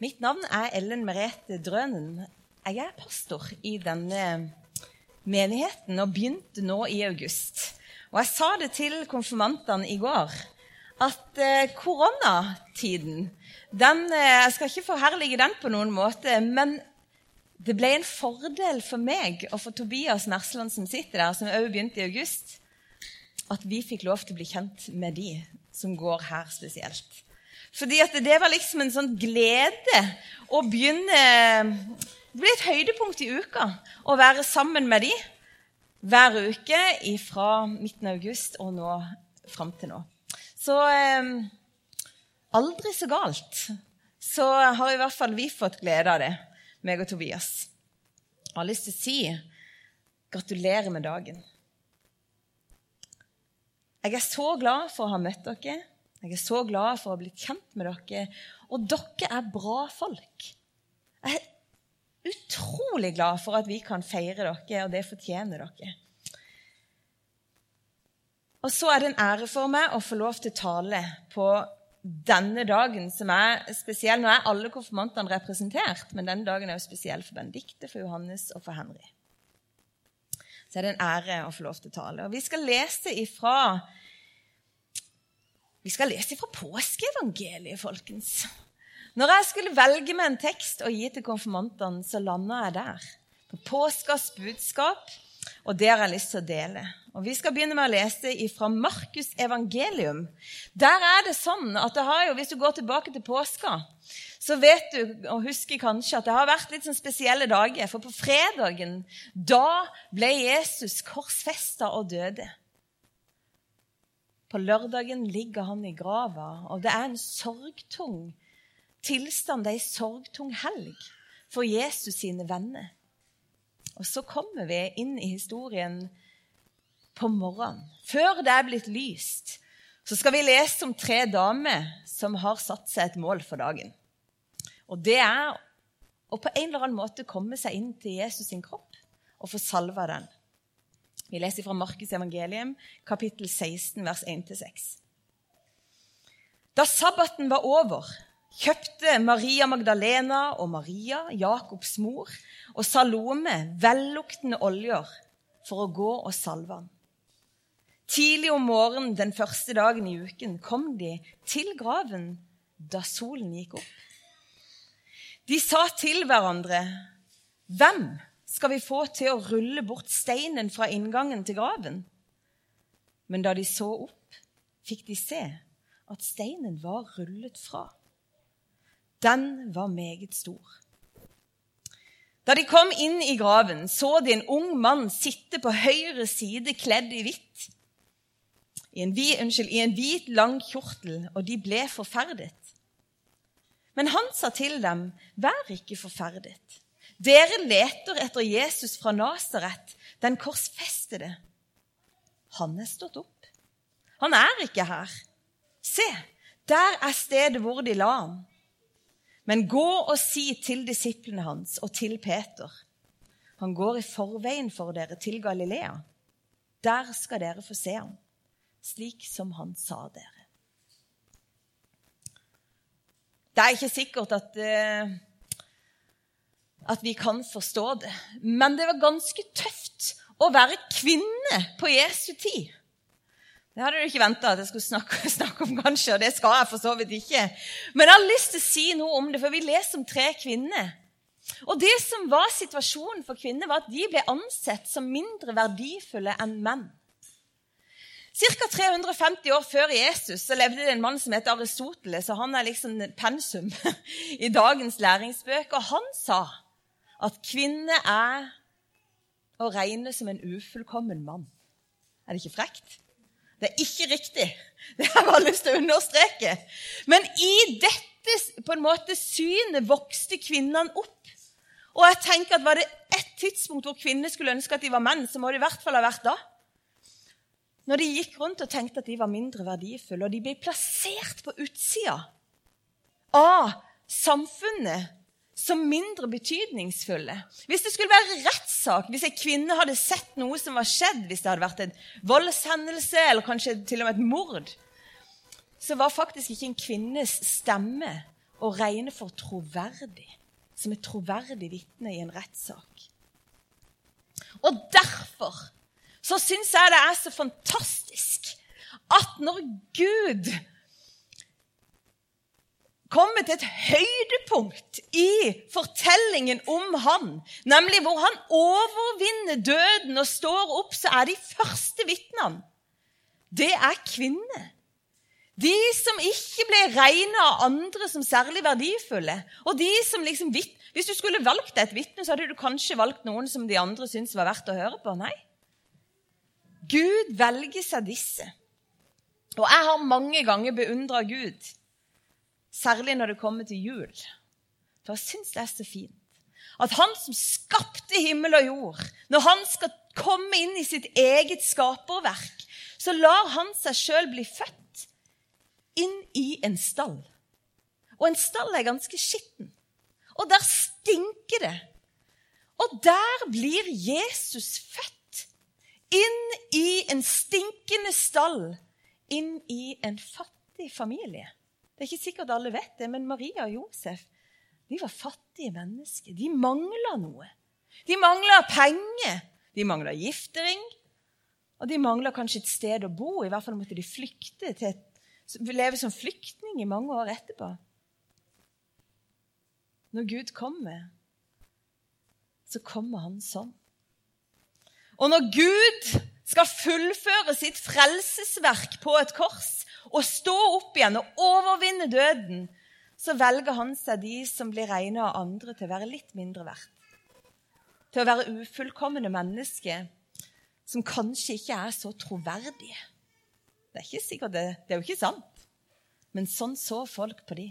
Mitt navn er Ellen Merete Drønen. Jeg er pastor i denne menigheten og begynte nå i august. Og jeg sa det til konfirmantene i går at eh, koronatiden den, eh, Jeg skal ikke forherlige den på noen måte, men det ble en fordel for meg og for Tobias Mersland, som sitter der, som også begynte i august, at vi fikk lov til å bli kjent med de som går her spesielt. Fordi det var liksom en sånn glede å begynne Det blir et høydepunkt i uka å være sammen med de hver uke fra midten av august og nå fram til nå. Så eh, aldri så galt. Så har i hvert fall vi fått glede av det, meg og Tobias. Jeg har lyst til å si gratulerer med dagen. Jeg er så glad for å ha møtt dere. Jeg er så glad for å ha blitt kjent med dere. Og dere er bra folk. Jeg er utrolig glad for at vi kan feire dere, og det fortjener dere. Og så er det en ære for meg å få lov til tale på denne dagen, som er spesiell. Nå er alle konfirmantene representert, men denne dagen er jo spesiell for Benedicte, for Johannes og for Henry. Så er det en ære å få lov til å tale. Og vi skal lese ifra vi skal lese fra påskeevangeliet, folkens. Når jeg skulle velge meg en tekst å gi til konfirmantene, så landa jeg der. På påskas budskap, og det har jeg lyst til å dele. Og Vi skal begynne med å lese fra Markus' evangelium. Der er det sånn at det har jo, Hvis du går tilbake til påska, så vet du og husker kanskje at det har vært litt sånn spesielle dager. For på fredagen, da ble Jesus korsfesta og døde. På lørdagen ligger han i grava, og det er en sorgtung tilstand. Det er en sorgtung helg for Jesus sine venner. Og så kommer vi inn i historien på morgenen. Før det er blitt lyst, så skal vi lese om tre damer som har satt seg et mål for dagen. Og det er å på en eller annen måte komme seg inn til Jesus sin kropp og få salva den. Vi leser fra Markus evangelium, kapittel 16, vers 1-6. Da sabbaten var over, kjøpte Maria Magdalena og Maria, Jakobs mor, og Salome velluktende oljer for å gå og salve ham. Tidlig om morgenen den første dagen i uken kom de til graven da solen gikk opp. De sa til hverandre, 'Hvem skal vi få til å rulle bort steinen fra inngangen til graven. Men da de så opp, fikk de se at steinen var rullet fra. Den var meget stor. Da de kom inn i graven, så de en ung mann sitte på høyre side kledd i hvitt. I en, unnskyld, i en hvit, lang kjortel, og de ble forferdet. Men han sa til dem, vær ikke forferdet. Dere leter etter Jesus fra Nasaret, den korsfestede. Han er stått opp. Han er ikke her. Se, der er stedet hvor de la ham. Men gå og si til disiplene hans og til Peter. Han går i forveien for dere til Galilea. Der skal dere få se ham, slik som han sa dere. Det er ikke sikkert at uh, at vi kan forstå det. Men det var ganske tøft å være kvinne på Jesu tid. Det hadde du ikke venta at jeg skulle snakke, snakke, om, kanskje, og det skal jeg for så vidt ikke. Men jeg har lyst til å si noe om det, for vi leser om tre kvinner. Og det som var situasjonen for kvinner, var at de ble ansett som mindre verdifulle enn menn. Ca. 350 år før Jesus så levde det en mann som het Aristoteles. og Han er liksom pensum i dagens læringsbøker. Og han sa at kvinne er å regne som en ufullkommen mann. Er det ikke frekt? Det er ikke riktig. Det har jeg bare lyst til å understreke. Men i dette på en måte synet vokste kvinnene opp. Og jeg tenker at Var det ett tidspunkt hvor kvinner skulle ønske at de var menn, så må det i hvert fall ha vært da. Når de gikk rundt og tenkte at de var mindre verdifulle, og de ble plassert på utsida av samfunnet som mindre betydningsfulle. Hvis det skulle være rettssak, hvis en kvinne hadde sett noe som var skjedd, hvis det hadde vært en voldshendelse eller kanskje til og med et mord, så var faktisk ikke en kvinnes stemme å regne for troverdig, som et troverdig vitne i en rettssak. Og derfor så syns jeg det er så fantastisk at når Gud kommer til et høydepunkt i fortellingen om han, nemlig hvor han overvinner døden og står opp, så er de første vitnene det er kvinner. De som ikke ble regna av andre som særlig verdifulle. Og de som liksom, Hvis du skulle valgt et vitne, så hadde du kanskje valgt noen som de andre syntes var verdt å høre på. Nei. Gud velger seg disse. Og jeg har mange ganger beundra Gud Særlig når det kommer til jul. For jeg syns det er så fint. At han som skapte himmel og jord, når han skal komme inn i sitt eget skaperverk, så lar han seg sjøl bli født inn i en stall. Og en stall er ganske skitten. Og der stinker det. Og der blir Jesus født. Inn i en stinkende stall. Inn i en fattig familie. Det er ikke sikkert alle vet det, men Maria og Josef de var fattige mennesker. De mangla noe. De mangla penger. De mangla giftering. Og de mangla kanskje et sted å bo. I hvert fall måtte de flykte til et, leve som flyktning i mange år etterpå. Når Gud kommer, så kommer han sånn. Og når Gud skal fullføre sitt frelsesverk på et kors, og stå opp igjen og overvinne døden, så velger han seg de som blir regna av andre til å være litt mindre verdt. Til å være ufullkomne mennesker som kanskje ikke er så troverdige. Det er ikke sikkert det, det er jo ikke sant, men sånn så folk på de.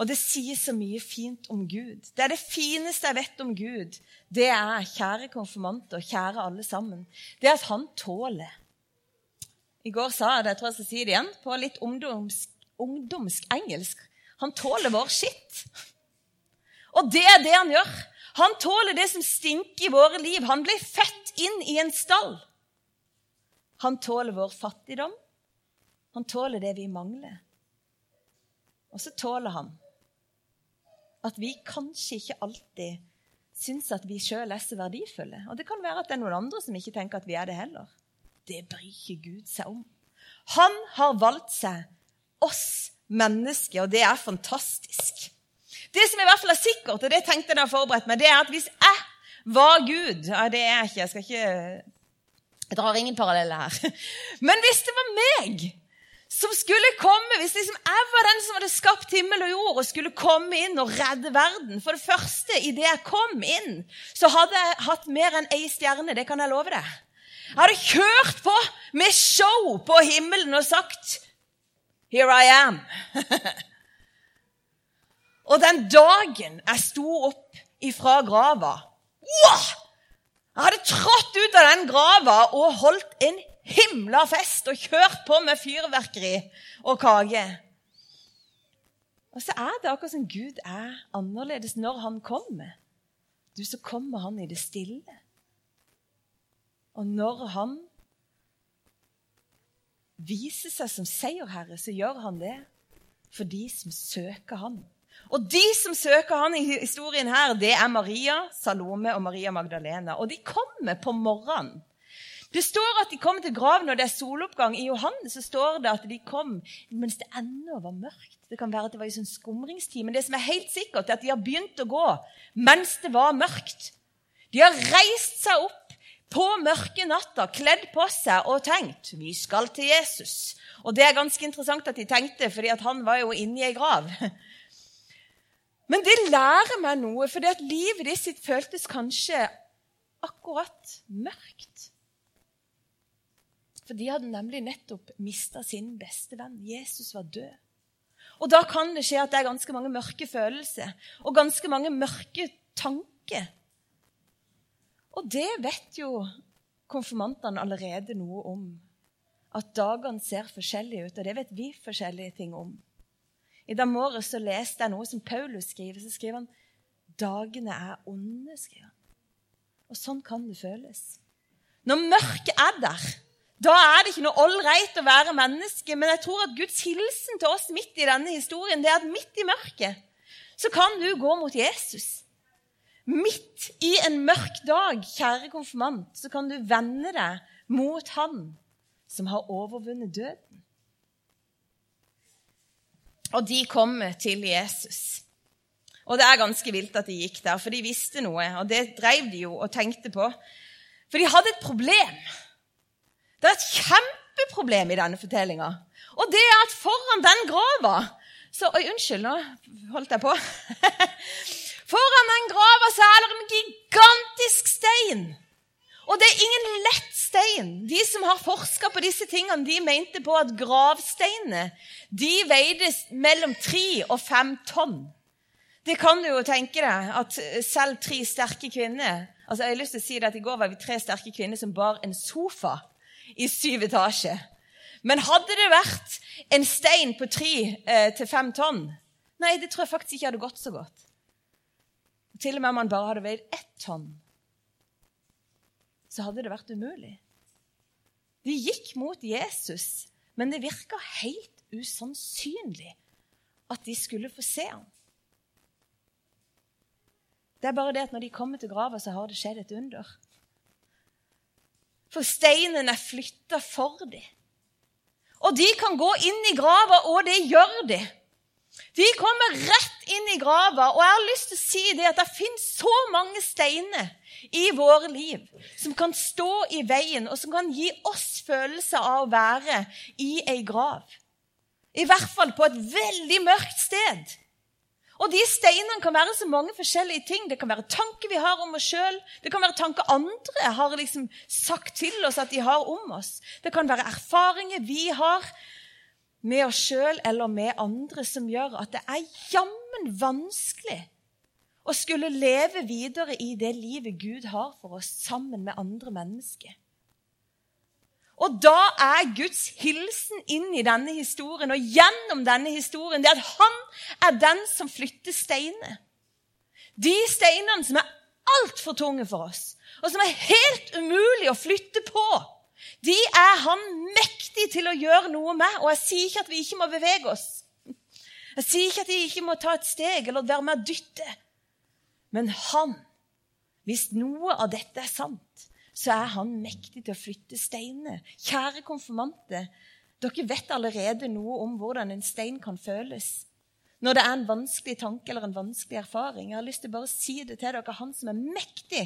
Og det sier så mye fint om Gud. Det er det fineste jeg vet om Gud. Det er, kjære konfirmanter, kjære alle sammen, det er at han tåler i går sa jeg det, jeg tror jeg skal si det igjen, på litt ungdomsk, ungdomsk engelsk. Han tåler vår skitt. Og det er det han gjør. Han tåler det som stinker i våre liv. Han blir født inn i en stall. Han tåler vår fattigdom. Han tåler det vi mangler. Og så tåler han at vi kanskje ikke alltid syns at vi sjøl er så verdifulle. Og det kan være at det er noen andre som ikke tenker at vi er det heller det bryr ikke Gud seg om. Han har valgt seg oss mennesker, og det er fantastisk. Det som i hvert fall er sikkert, og det tenkte jeg da jeg forberedte meg, det er at hvis jeg var Gud ja, Det er jeg ikke. Jeg skal ikke Jeg drar ingen paralleller her. Men hvis det var meg som skulle komme, hvis liksom jeg var den som hadde skapt himmel og jord og skulle komme inn og redde verden For det første, idet jeg kom inn, så hadde jeg hatt mer enn ei stjerne. Det kan jeg love deg. Hadde kjørt på med show på himmelen og sagt Here I am. og den dagen jeg sto opp ifra grava wow! Jeg hadde trådt ut av den grava og holdt en himla fest og kjørt på med fyrverkeri og kake. Og så er det akkurat som Gud er annerledes når han kommer. Du, så kommer han i det stille. Og når han viser seg som seierherre, så gjør han det for de som søker han. Og de som søker han i historien her, det er Maria, Salome og Maria Magdalena. Og de kommer på morgenen. Det står at de kom til graven når det er soloppgang. I Johannes står det at de kom mens det ennå var mørkt. Det kan være at det var i sånn skumringstid, men det som er helt sikkert, er at de har begynt å gå mens det var mørkt. De har reist seg opp på mørke natta kledd på seg og tenkt vi skal til Jesus. Og det er ganske interessant at de tenkte, fordi han var jo inni ei grav. Men det lærer meg noe, for livet de sitt føltes kanskje akkurat mørkt. For de hadde nemlig nettopp mista sin beste venn. Jesus var død. Og da kan det skje at det er ganske mange mørke følelser og ganske mange mørke tanker og det vet jo konfirmantene allerede noe om. At dagene ser forskjellige ut, og det vet vi forskjellige ting om. I dag morges så leste jeg noe som Paulus skriver. Så skriver han dagene er onde. skriver han. Og sånn kan det føles. Når mørket er der, Da er det ikke noe ålreit å være menneske, men jeg tror at Guds hilsen til oss midt i denne historien det er at midt i mørket så kan du gå mot Jesus. Midt i en mørk dag, kjære konfirmant, så kan du vende deg mot Han som har overvunnet døden. Og de kommer til Jesus. Og det er ganske vilt at de gikk der, for de visste noe, og det drev de jo og tenkte på. For de hadde et problem. Det er et kjempeproblem i denne fortellinga. Og det er at foran den grava så, Oi, unnskyld, nå holdt jeg på. Foran den grava så er det en gigantisk stein. Og det er ingen lett stein. De som har forska på disse tingene, de mente på at gravsteinene de veide mellom tre og fem tonn. Det kan du jo tenke deg, at selv tre sterke kvinner altså jeg har lyst til å si det at I går var vi tre sterke kvinner som bar en sofa i syv etasje. Men hadde det vært en stein på tre eh, til fem tonn Nei, det tror jeg faktisk ikke hadde gått så godt. Til og med om han bare hadde veid ett tonn, så hadde det vært umulig. De gikk mot Jesus, men det virka helt usannsynlig at de skulle få se ham. Det er bare det at når de kommer til grava, så har det skjedd et under. For steinen er flytta for dem. Og de kan gå inn i grava, og det gjør de. De kommer rett inn i grava, og jeg har lyst til å si det at det finnes så mange steiner i våre liv som kan stå i veien, og som kan gi oss følelse av å være i ei grav. I hvert fall på et veldig mørkt sted. Og de steinene kan være så mange forskjellige ting. Det kan være tanker vi har om oss sjøl. Det kan være tanker andre har liksom sagt til oss at de har om oss. Det kan være erfaringer vi har med oss sjøl eller med andre som gjør at det er jammen vanskelig å skulle leve videre i det livet Gud har for oss, sammen med andre mennesker. Og da er Guds hilsen inn i denne historien og gjennom denne historien det at han er den som flytter steinene. De steinene som er altfor tunge for oss, og som er helt umulig å flytte på de er han mektig til å gjøre noe med. Og jeg sier ikke at vi ikke må bevege oss. Jeg sier ikke at vi ikke må ta et steg eller være med å dytte. Men han, hvis noe av dette er sant, så er han mektig til å flytte steinene. Kjære konfirmante, dere vet allerede noe om hvordan en stein kan føles når det er en vanskelig tanke eller en vanskelig erfaring. Jeg har lyst til bare å si det til dere. Han som er mektig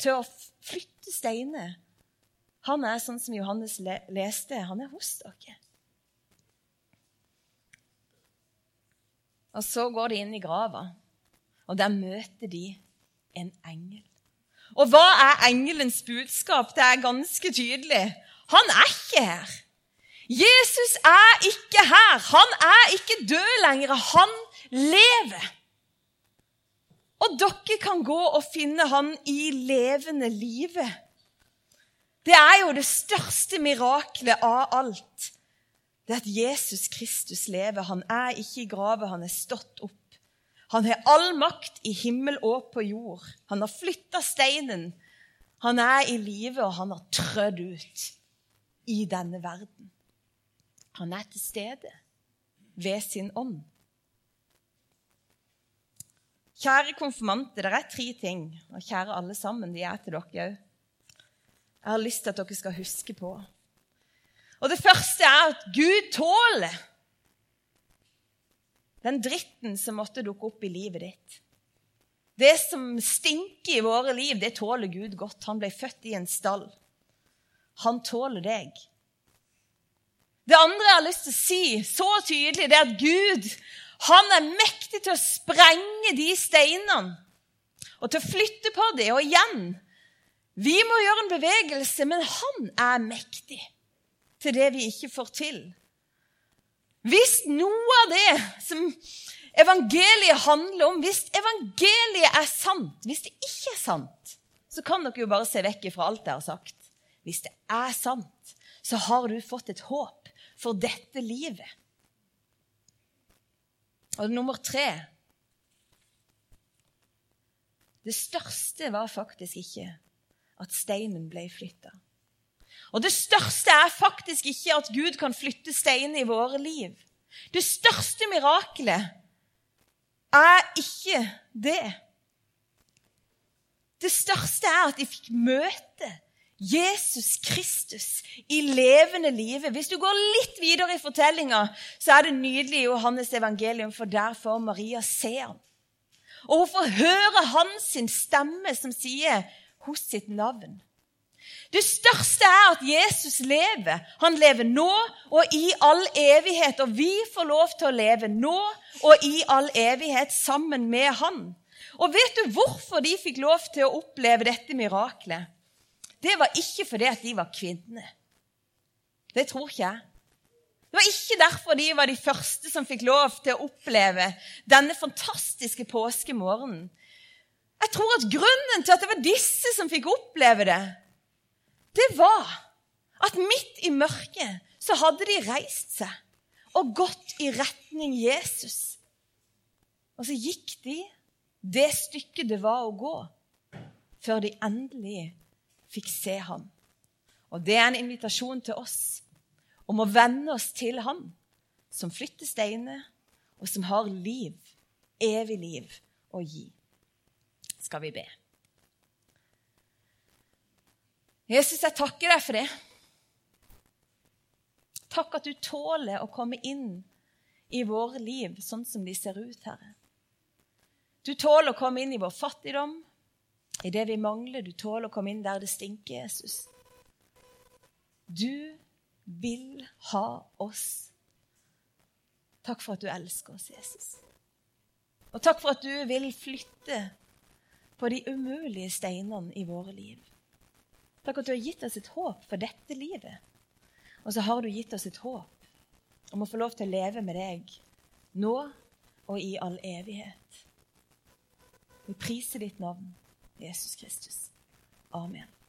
til å flytte steiner han er sånn som Johannes leste. Han er hos dere. Og så går de inn i grava, og der møter de en engel. Og hva er engelens budskap? Det er ganske tydelig. Han er ikke her. Jesus er ikke her. Han er ikke død lenger. Han lever. Og dere kan gå og finne han i levende livet. Det er jo det største miraklet av alt. Det er at Jesus Kristus lever. Han er ikke i grave, han er stått opp. Han har all makt i himmel og på jord. Han har flytta steinen. Han er i live, og han har trødd ut i denne verden. Han er til stede ved sin ånd. Kjære konfirmante, det er tre ting, og kjære alle sammen, de er til dere òg jeg har lyst til at dere skal huske på. Og Det første er at Gud tåler den dritten som måtte dukke opp i livet ditt. Det som stinker i våre liv, det tåler Gud godt. Han ble født i en stall. Han tåler deg. Det andre jeg har lyst til å si så tydelig, det er at Gud han er mektig til å sprenge de steinene og til å flytte på dem. Og igjen vi må gjøre en bevegelse, men han er mektig til det vi ikke får til. Hvis noe av det som evangeliet handler om, hvis evangeliet er sant, hvis det ikke er sant, så kan dere jo bare se vekk fra alt jeg har sagt. Hvis det er sant, så har du fått et håp for dette livet. Og nummer tre Det største var faktisk ikke at steinen ble flytta. Og det største er faktisk ikke at Gud kan flytte steiner i våre liv. Det største mirakelet er ikke det. Det største er at de fikk møte Jesus Kristus i levende livet. Hvis du går litt videre i fortellinga, så er det nydelig i Johannes evangelium, for der får Maria se ham. Og hun får høre hans stemme som sier hos sitt navn. Det største er at Jesus lever. Han lever nå og i all evighet. Og vi får lov til å leve nå og i all evighet sammen med han. Og vet du hvorfor de fikk lov til å oppleve dette miraklet? Det var ikke fordi at de var kvinner. Det tror ikke jeg. Det var ikke derfor de var de første som fikk lov til å oppleve denne fantastiske påskemorgenen. Jeg tror at grunnen til at det var disse som fikk oppleve det, det var at midt i mørket så hadde de reist seg og gått i retning Jesus. Og så gikk de det stykket det var å gå, før de endelig fikk se ham. Og det er en invitasjon til oss om å venne oss til ham som flytter steiner, og som har liv, evig liv, å gi. Skal vi be. Jesus, jeg takker deg for det. Takk at du tåler å komme inn i våre liv sånn som de ser ut, Herre. Du tåler å komme inn i vår fattigdom, i det vi mangler. Du tåler å komme inn der det stinker, Jesus. Du vil ha oss. Takk for at du elsker oss, Jesus. Og takk for at du vil flytte på de umulige steinene i våre liv. Takk at du har gitt oss et håp for dette livet. Og så har du gitt oss et håp om å få lov til å leve med deg nå og i all evighet. Vi priser ditt navn, Jesus Kristus. Amen.